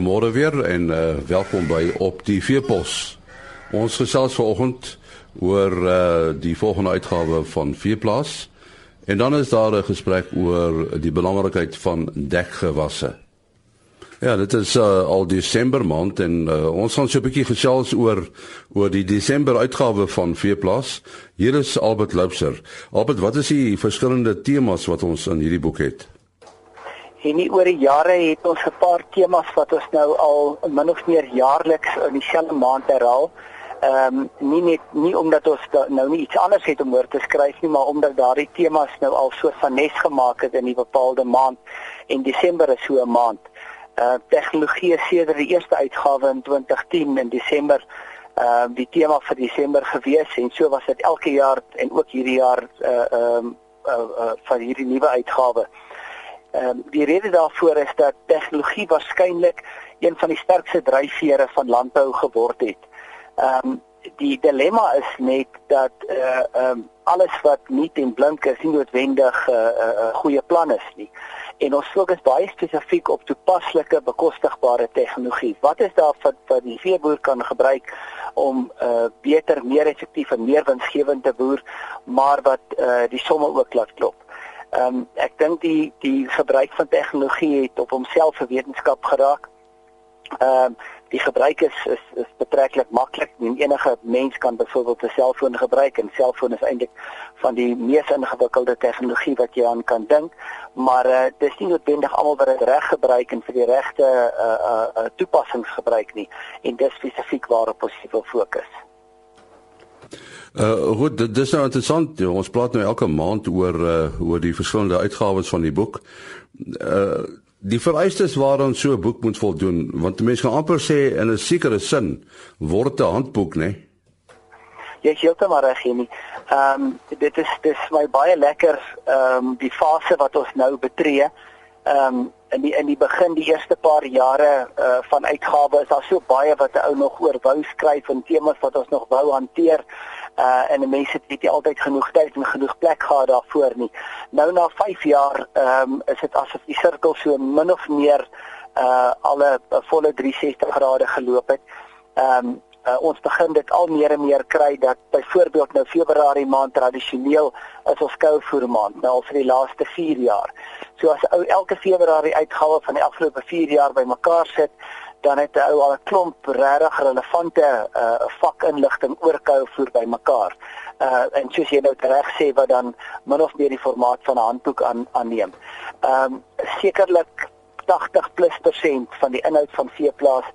Goeiemôre weer en uh, welkom by op die Veepos. Ons gesels vanoggend oor uh, die volgende uitgawe van Veeplaas en dan is daar 'n gesprek oor die belangrikheid van dekgewasse. Ja, dit is uh, al Desember maand en uh, ons gaan so 'n bietjie gesels oor oor die Desember uitgawe van Veeplaas. Hier is Albert Loubser. Albert, wat is die verskillende temas wat ons in hierdie boek het? En nie oor die jare het ons 'n paar temas wat ons nou al min of meer jaarliks in dieselfde maand herhaal. Ehm um, nie net nie omdat ons nou nie iets anders het om oor te skryf nie, maar omdat daardie temas nou al so van nes gemaak het in 'n bepaalde maand en Desember is so 'n maand. Uh tegnologie sedert die eerste uitgawe in 2010 in Desember ehm uh, die tema vir Desember gewees en so was dit elke jaar en ook hierdie jaar uh ehm um, uh, uh van hierdie nuwe uitgawe. Ehm um, die rede daarvoor is dat tegnologie waarskynlik een van die sterkste dryfvere van landbou geword het. Ehm um, die dilemma is net dat eh uh, ehm um, alles wat nie en blink is nie noodwendig 'n uh, uh, uh, goeie plan is nie. En ons fokus baie spesifiek op toepaslike bekostigbare tegnologie. Wat is daar wat wat die veeboer kan gebruik om eh uh, beter, meer effektief en meer winsgewend te boer, maar wat eh uh, die somme ook laat klop. Ehm um, ek dink die die gebruik van tegnologie het op homself 'n wetenskap geraak. Ehm um, die gebruik is is, is betreklik maklik. Enige mens kan byvoorbeeld 'n selfoon gebruik en selfoon is eintlik van die mees ingewikkelde tegnologie wat jy aan kan dink. Maar uh, dis nie noodwendig almal wat dit reg gebruik en vir die regte uh, uh, uh, toepassings gebruik nie. En dis spesifiek waarop ons wil fokus. Uh goed, dit is nou interessant. Jo. Ons praat nou elke maand oor uh oor die verskillende uitgawes van die boek. Uh die vereistes waaraan so 'n boek moet voldoen, want mense kan amper sê in 'n sekere sin word 'n handboek, né? Jy sê dit maar reg nie. Ehm um, dit is dis my baie lekker ehm um, die fase wat ons nou betree. Ehm um, in die in die begin die eerste paar jare uh van uitgawe is daar so baie wat 'n ou nog oor wou skryf en temas wat ons nog wou hanteer uh en mense het nie altyd genoeg tyd en genoeg plek gehad daarvoor nie. Nou na 5 jaar ehm um, is dit asof die sirkel so min of meer uh alle uh, volle 360 grade geloop het. Ehm um, uh, ons begin dit al meer en meer kry dat byvoorbeeld nou Februarie maand tradisioneel is ons kouvoer maand nou al vir die laaste 4 jaar. So as ou elke Februarie uitgawe van die afgelope 4 jaar bymekaar sit, dan het hy al 'n klomp regtig relevante uh vakinligting oor kouvoer bymekaar. Uh en soos jy nou reg sê wat dan min of meer die formaat van 'n handboek aan aanneem. Ehm um, sekerlik 80 plus persent van die inhoud van veeplaas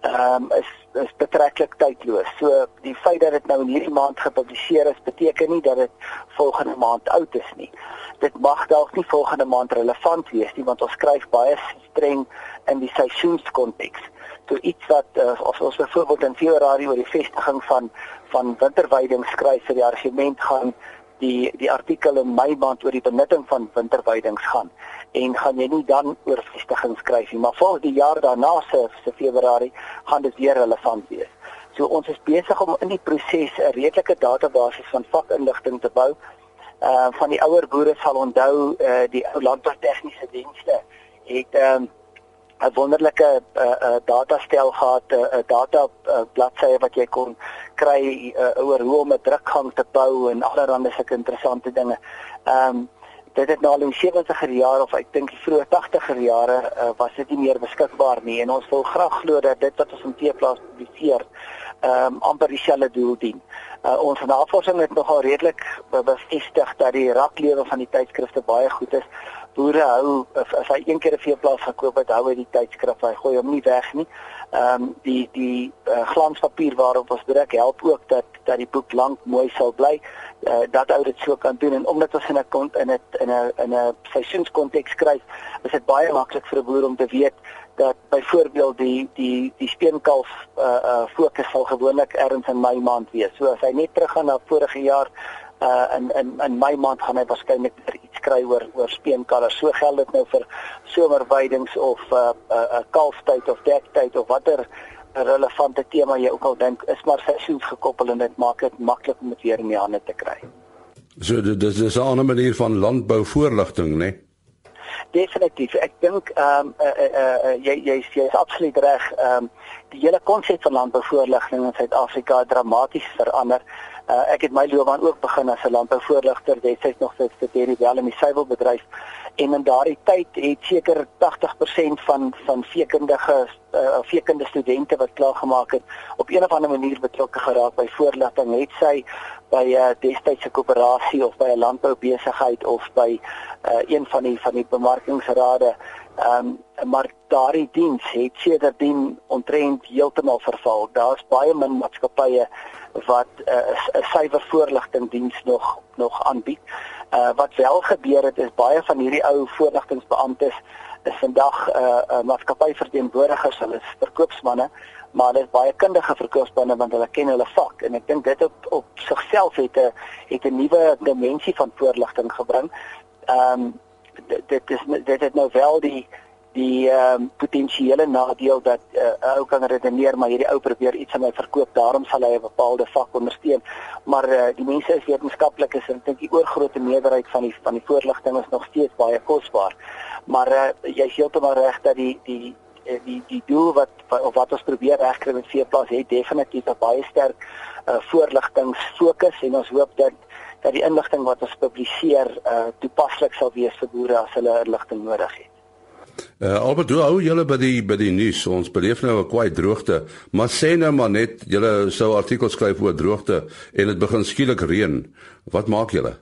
ehm um, is is betreklik tydloos. So die feit dat dit nou in hierdie maand gepubliseer is, beteken nie dat dit volgende maand oud is nie. Dit mag dalk nie volgende maand relevant wees nie want ons skryf baie streng in die seisoenskonteks. So iets wat uh, as ons byvoorbeeld in Februarie oor die vestiging van van winterweiding skryf vir die argument gaan die die artikel in Mei maand oor die benutting van winterweidings gaan en gaan jy nie dan oor vestiging skryf nie maar volgens die jaar daarna se se Februarie gaan dit weer relevant wees. So ons is besig om in die proses 'n redelike database van vakinligting te bou. Uh van die ouer boere sal onthou uh die ou landbou tegniese dienste het um 'n wonderlike uh, uh, datastel gehad, 'n uh, data uh, bladsy wat jy kon kry uh, oor hoe om 'n drukgang te bou en allerlei sulke interessante dinge. Ehm um, dit het nou al in 70er jare of ek dink vroeë 80er jare uh, was dit nie meer beskikbaar nie en ons wil graag glo dat dit wat ons in T-plaas publiseer ehm um, amper dieselfde doel dien. Uh, ons navorsing het nogal redelik bevestig dat die raklewe van die tydskrifte baie goed is boere hou as hy een keer 'n veeplaas gekoop het, hou hy die tydskrif, hy gooi hom nie weg nie. Ehm um, die die uh, glanspapier waarop ons druk help ook dat dat die boek lank mooi sal bly. Uh, dat ou dit so kan doen en omdat ons in 'n kont in 'n in 'n in 'n seisoenskonteks skryf, is dit baie maklik vir 'n boer om te weet dat byvoorbeeld die die die steenkalf uh uh fokus sal gewoonlik ergens in Mei maand wees. So as hy net teruggaan na vorige jaar uh in in in my maand gaan hy waarskynlik iets kry oor oor speenkalvers. So geld dit nou vir somerweidings of uh 'n uh, uh, kalftyd of dektyd of watter relevante tema jy ook al dink is maar seisoens gekoppel en dit maak dit maklik om dit weer in die hande te kry. So dit is 'n ander manier van landbou voorligting, né? Nee? definitief. Ek dink ehm um, uh, uh, uh, jy jy jy is absoluut reg. Ehm um, die hele konsep van landbouvoorligting in Suid-Afrika het dramaties verander. Uh, ek het my loopbaan ook begin as 'n landbouvoorligter, destyds nog vir Steterie wel in die suiwelbedryf en in daardie tyd het seker 80% van van veekundige uh, veekundige studente wat klaar gemaak het op een of ander manier betrokke geraak by voorligting het sy by 'n uh, destydse koöperasie of by 'n landboubesigheid of by uh, een van die van die bemarkingsrade. Ehm um, maar daardie diens het sedertdien ontrent heeltemal verval. Daar's baie min maatskappye wat uh, 'n suiwer voorligting diens nog nog aanbied. Uh wat wel gebeur het is baie van hierdie ou voorligtingsbeamptes is vandag uh, uh maatskappyverteenwoordigers, hulle is verkoopsmanne, maar hulle is baie kundige verkoopsmanne want hulle ken hulle vak. En ek dink dit op op sigself het 'n het 'n nuwe dimensie van voorligting gebring. Ehm um, dit dit is dit het nou wel die die ehm um, potensiële nadeel dat 'n uh, ou kan redeneer maar hierdie ou probeer iets aan my verkoop daarom sal hy 'n bepaalde vak ondersteun. Maar uh, die mense is wetenskaplikes en ek dink die oorgrootste meerderheid van die van die voorligting is nog steeds baie kosbaar. Maar uh, jy is heeltemal reg dat die die eh, die die doel wat of wat ons probeer regkry met veeplaas het definitief 'n baie sterk uh, voorligtingsfokus en ons hoop dat dat die inligting wat ons publiseer uh, toepaslik sal wees vir boere as hulle inligting nodig het Uh, Albert, hoe hou julle by die by die nuus? Ons beleef nou 'n kwai droogte, maar sê nou maar net julle sou artikels skryf oor droogte en dit begin skielik reën. Wat maak julle?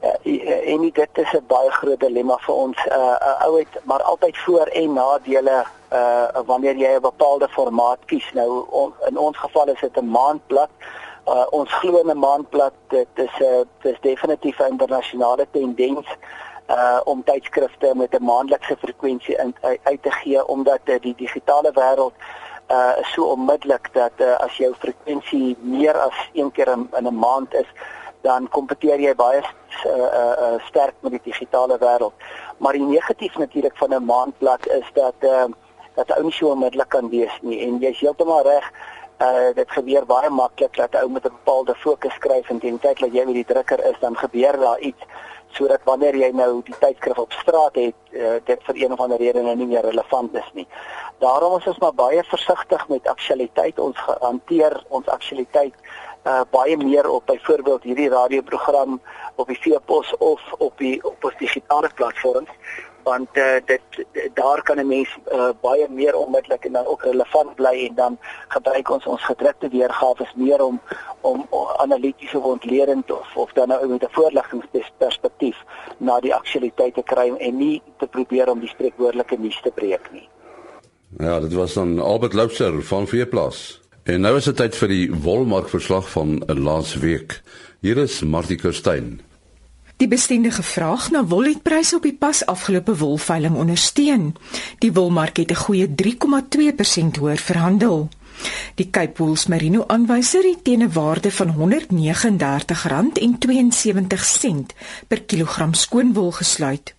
Uh, en dit is 'n baie groot dilemma vir ons. 'n uh, uh, Ou het maar altyd voor en nadele uh wanneer jy 'n bepaalde formaat kies. Nou on, in ons geval is dit 'n maandblad. Uh, ons glo 'n maandblad dit is 'n uh, dit is definitief 'n internasionale tendens uh om tydskrifte met 'n maandelikse frekwensie in uit, uit te gee omdat uh, die digitale wêreld uh so onmiddellik dat uh, as jou frekwensie meer as een keer in, in 'n maand is dan kompeteer jy baie uh, uh, sterk met die digitale wêreld. Maar die negatief natuurlik van 'n maandblad is dat uh dat ou nie so onmiddellik kan wees nie en jy's heeltemal reg uh dit gebeur baie maklik dat ou met 'n bepaalde fokus skryf en teen tyd dat jy met die drukker is dan gebeur daar iets sodat wanneer jy nou die tydskrif op straat het, uh, dit vir een of ander rede nou nie meer relevant is nie. Daarom is ons maar baie versigtig met aktualiteit. Ons hanteer ons aktualiteit uh baie meer op byvoorbeeld hierdie radioprogram op die Veepos of op die op ons digitale platforms want uh, dit daar kan 'n mens uh, baie meer onmiddellik en dan ook relevant bly en dan gebruik ons ons gedrukte weergawe meer om om analities of ontledend of of dan nou met 'n voorliggingsperspektief na die aktualiteit te kry en nie te probeer om die spreekwoordelike nuus te breek nie. Ja, dit was dan Albert Loubser van Veeplaas. En nou is dit tyd vir die wolmarkverslag van 'n laas week. Hier is Martie Kerstyn. Die bestendige vraag na wol het pryse op die pas afgelope wolveiling ondersteun. Die wolmark het 'n goeie 3,2% hoër verhandel. Die Cape Wool Merino aanwyser het teen 'n waarde van R139,72 per kilogram skoonwol gesluit.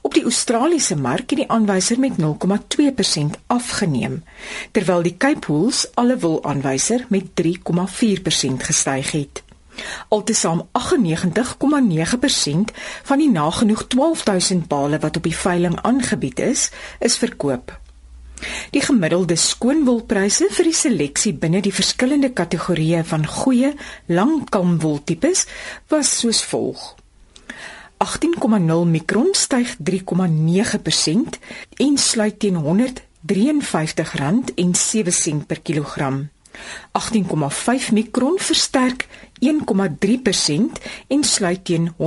Op die Australiese mark het die aanwyser met 0,2% afgeneem, terwyl die Cape Wools alle wol aanwyser met 3,4% gestyg het. Altesaam 98,9% van die nagenoeg 12000 bale wat op die veiling aangebied is, is verkoop. Die gemiddelde skoonwolpryse vir die seleksie binne die verskillende kategorieë van goeie langkalmwoltipes was soos volg: 18,0 mikron styg 3,9% en sluit teen R153,07 per kilogram. 18,5 mikron versterk 1,3% en sluit teen R148,56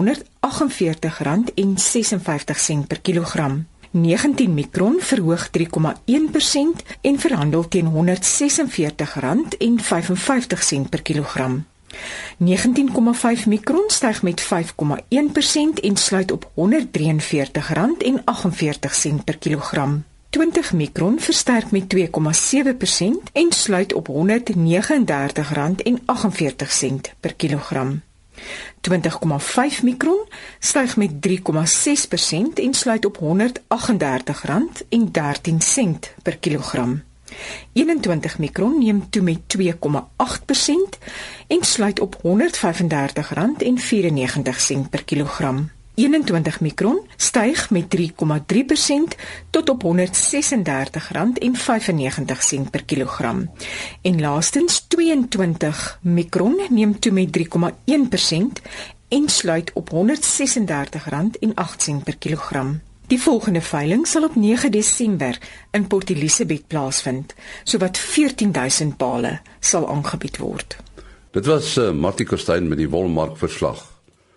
per kilogram. 19 mikron verhoog 3,1% en verhandel teen R146,55 per kilogram. 19,5 mikron styg met 5,1% en sluit op R143,48 per kilogram. 20 mikron versterk met 2,7% en sluit op R139,48 per kilogram. 20,5 mikron styg met 3,6% en sluit op R138,13 per kilogram. 21 mikron neem toe met 2,8% en sluit op R135,94 per kilogram. 21 mikron styg met 3,3% tot op R136,95 per kilogram. En laastens 22 mikron neem toe met 3,1% en sluit op R136,18 per kilogram. Die volgende veiling sal op 9 Desember in Port Elizabeth plaasvind, sowat 14000 pale sal aangebied word. Dit was uh, Martie Kerstyn met die wolmark verslag.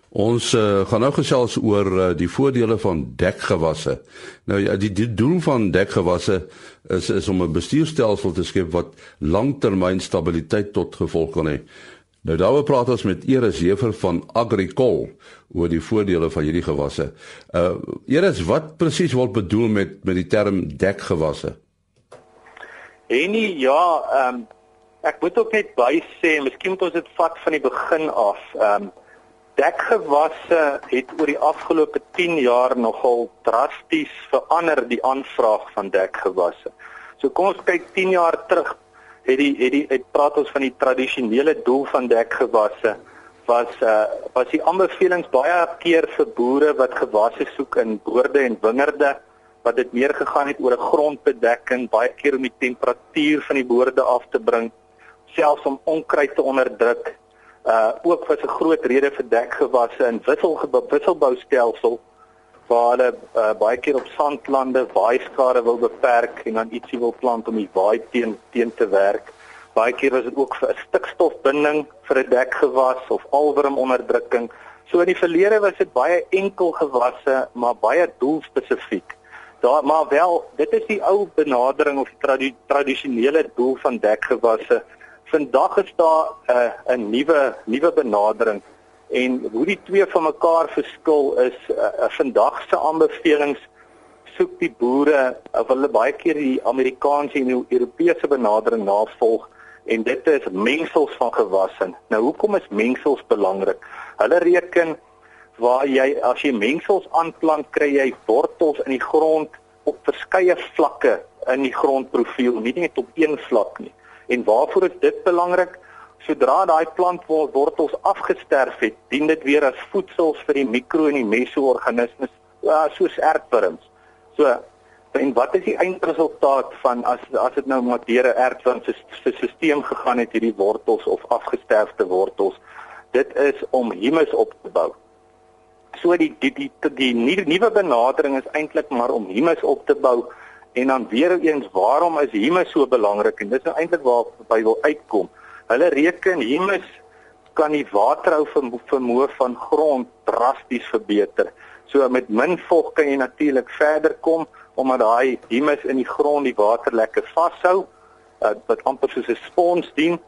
Ons uh, gaan nou gesels oor uh, die voordele van dekgewasse. Nou ja, die, die doel van dekgewasse is is om 'n bestuurstelsel te skep wat langtermyn stabiliteit tot gevolg kan hê. Nou daaroor praat ons met Eris Jefer van Agricol oor die voordele van hierdie gewasse. Uh Eris, wat presies word bedoel met met die term dekgewasse? En nie ja, ehm um, ek moet ook net by sê, miskien moet ons dit vat van die begin af. Ehm um, dekgewasse het oor die afgelope 10 jaar nogal drasties verander die aanvraag van dekgewasse. So kom ons kyk 10 jaar terug het die het die het praat ons van die tradisionele doel van dekgewasse was uh was die aanbevelings baie keer vir boere wat gewasse soek in boorde en wingerde wat dit meer gegaan het oor 'n grondbedekking baie keer om die temperatuur van die boorde af te bring selfs om onkruid te onderdruk uh ook was 'n groot rede vir dekgewasse in wissel wisselboustelsel waar hulle uh, baie keer op sandlande waaiskade wil beperk en dan ietsie wil plant om die waai teen teen te werk. Baie keer was dit ook vir 'n stikstofbinding vir 'n dekgewas of alwormonderdrukking. So in die verlede was dit baie enkel gewasse, maar baie doelspesifiek. Daar maar wel, dit is die ou benadering of die tradi tradisionele doel van dekgewasse. Vandag is daar 'n uh, 'n nuwe nuwe benadering en hoe die twee van mekaar verskil is uh, uh, vandag se aanbevelings soek die boere of hulle baie keer die Amerikaanse en die Europese benadering navolg en dit is mengsels van gewasse. Nou hoekom is mengsels belangrik? Hulle reken waar jy as jy mengsels aanplant kry jy wortels in die grond op verskeie vlakke in die grondprofiel, nie net op een vlak nie. En waarvoor is dit belangrik? Sodra daai plantwortels afgesterf het, dien dit weer as voedsels vir die mikro en die meso-organismes, ja, soos aardwurms. So, en wat is die eindresultaat van as as dit nou maar deur 'n aardwurm se stelsel gegaan het hierdie wortels of afgesterfde wortels? Dit is om humus op te bou. So die die die die, die nuwe benadering is eintlik maar om humus op te bou en dan weer eens waarom is humus so belangrik en dis nou eintlik waar by wil uitkom. Hulle reken humus kan die waterhou vermoë van grond drasties verbeter. So met min vog kan jy natuurlik verder kom omdat daai humus in die grond die water lekker vashou uh, wat amper soos 'n spons dien.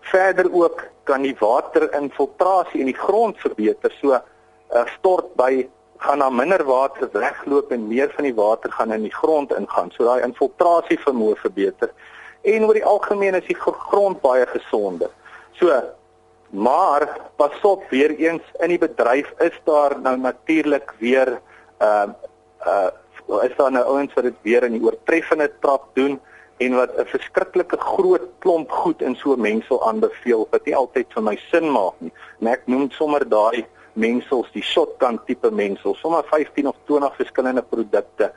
Verder ook kan die waterinfiltrasie in die grond verbeter. So uh, stort by gaan na minder water wegloop en meer van die water gaan in die grond ingaan. So daai infiltrasie vermoë verbeter en oor die algemeen is die grond baie gesonder. So maar pasop weer eens in die bedryf is daar nou natuurlik weer ehm uh, uh is daar nou ouens wat dit weer in die oortreffende trap doen en wat 'n verskriklike groot klomp goed in so mengsel aanbeveel wat nie altyd vir my sin maak nie. En ek noem sommer daai mengsels die shotgun tipe mengsels, sommer 15 of 20 verskillende produkte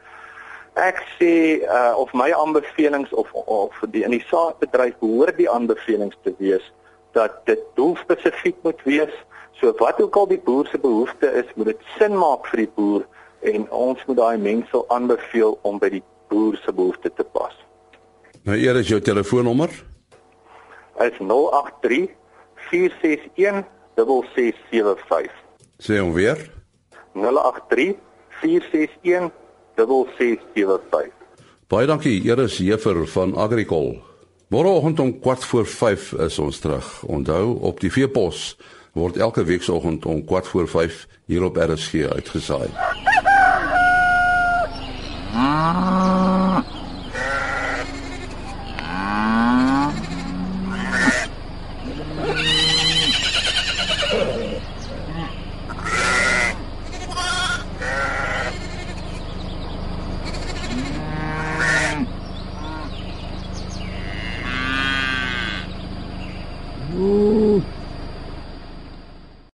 ek sê uh, of my aanbevelings of of die in die saadbedryf behoort die aanbevelings te wees dat dit doelspesifiek moet wees. So wat ook al die boer se behoefte is, moet dit sin maak vir die boer en ons moet daai mengsel aanbeveel om by die boer se behoefte te pas. Nou eer is jou telefoonnommer? Is 083 461 6675. Sê hom weer. 083 461 6675. Baie dankie, Eris Jefer van Agricol. Môreoggend om 4 voor 5 is ons terug. Onthou op die veepos word elke week se oggend om 4 voor 5 hier op RSG uitgesaai. Ooh.